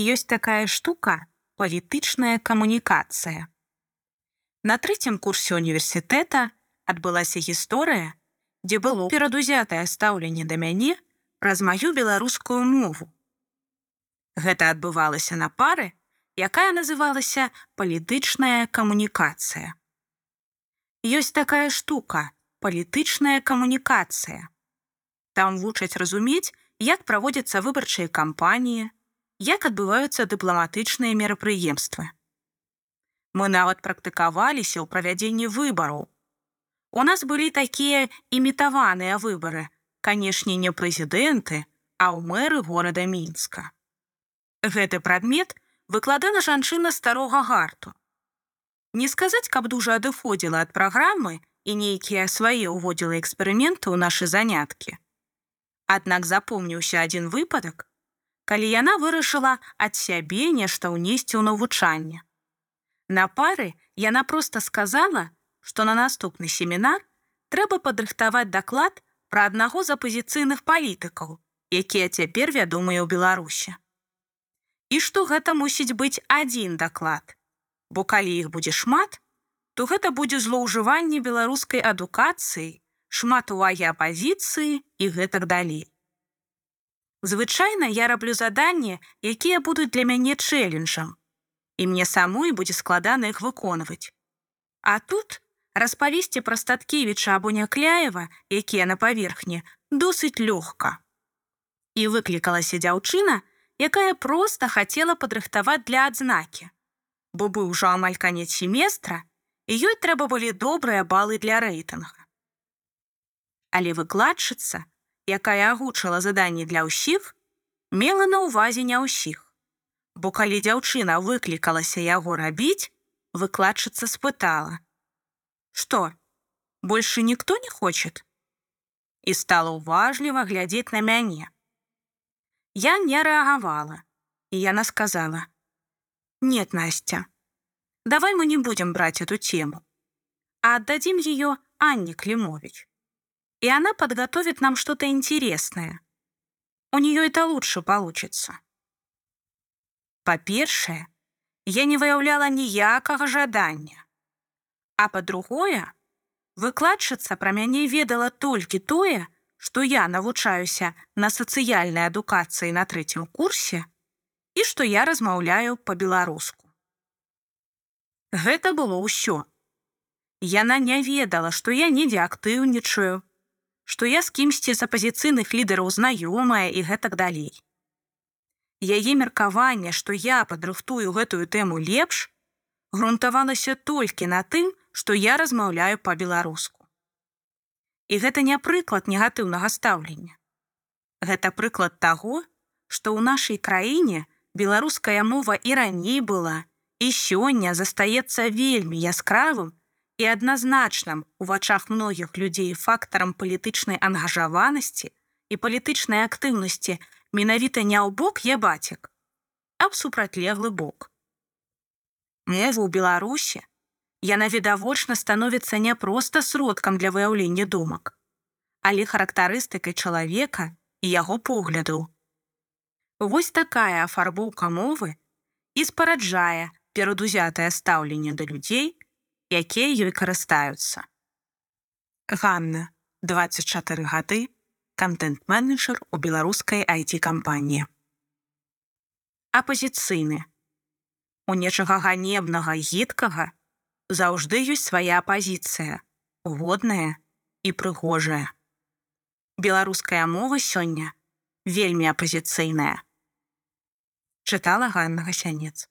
ёсць такая штука палітычная камунікацыя. На трэцім курсе універсітэта адбылася гісторыя, дзе было перадузятае стаўленне да мяне праз маю беларускую мову. Гэта адбывалася на пары, якая называлася палітычная камунікацыя. Ёсць такая штука палітычная камунікацыя. Там вучаць разумець, як праводзяцца выбарчыя кампаніі, як адбываюцца дыпламатычныя мерапрыемствы. Мы нават практыкаваліся ў правядзенні выбараў. У нас былі такія імітаваныя выбары, канешне, не прэзідэнты, а ў мэры горада мінска. Гэты прадмет выкладана жанчына старога гарту. Не сказаць, каб дужа адыходзіла ад праграмы і нейкія свае ўводзіла эксперыменты ў нашы заняткі. Аднак запомніўся адзін выпадак, калі яна вырашыла ад сябе нешта ўнесці ў навучанне. На пары яна проста сказала, што на наступны семінар трэба падрыхтаваць даклад пра аднаго з апазіцыйных палітыкаў, якія цяпер вядомыя ў Беларусі. І што гэта мусіць быць адзін даклад. Бо калі іх будзе шмат, то гэта будзе злоўжыванне беларускай адукацыі, шмат увагі апазіцыі і гэтак далей. Звычайна я раблю заданні, якія будуць для мяне чэленджам. І мне самой будзе складана іх выконваць. А тут распавесці пра статкевіча або някляева, якія на паверхні, досыць лёгка. І выклікалася дзяўчына, якая проста хацела падрыхтаваць для адзнакі. Бо быў ужо амаль канец семестра, і ёй трэба былі добрыя балы для рэйтынга. Але выкладчыца, якая агучыла заданні для ўсіх, мела на ўвазе не ўсіх. Бо калі дзяўчына выклікалася яго рабіць, выкладчыца спытала: « Што, больше ніхто не хочет? І стала уважліва глядзець на мяне. Я не рэагавала, і яна сказала: « Нет, Настя, давай мы не будем брать эту тему, а отдадим ее Анне Климович и она подготовит нам что-то интересное. У нее это лучше получится. Па-першае, я не выяўляла ніякага жадання. А па-другое, выкладчыца пра мяне ведала толькі тое, што я навучаюся на сацыяльнай адукацыі на трэцім курсе і што я размаўляю па-беларуску. Гэта было ўсё. Яна не ведала, што я недзе актыўнічаю, што я з кімсьці з апазіцыйных лідараў знаёмая і гэтак далей. Яе меркаванне, што я падрыхтую гэтую тэму лепш, грунтавалася толькі на тым, што я размаўляю па-беларуску. І гэта не прыклад негатыўнага стаўлення. Гэта прыклад таго, што ў нашай краіне беларуская мова і раней была і сёння застаецца вельмі яскравым і адназначным у вачах многіх людзей фактарам палітычнай ангажаванасці і палітычнай актыўнасці менавіта не ў бок я бацік, а б супрацьлеглы бок. Мову ў Беларусі яна відавочна становіцца не проста сродкам для выяўлення думак, але характарыстыкай чалавека і яго поглядаў. Вось такая афарбоўка мовы і спараджае перадузятае стаўленне да людзей, якія ёй карыстаюцца. Ганна, 24 гады, контент-менеджер у беларускай IT-кампаніі. Апазіцыйны. У нечага ганебнага гідкага заўжды ёсць свая пазіцыя, годная і прыгожая. Беларуская мова сёння вельмі апазіцыйная. Чытала Ганна Гасянец.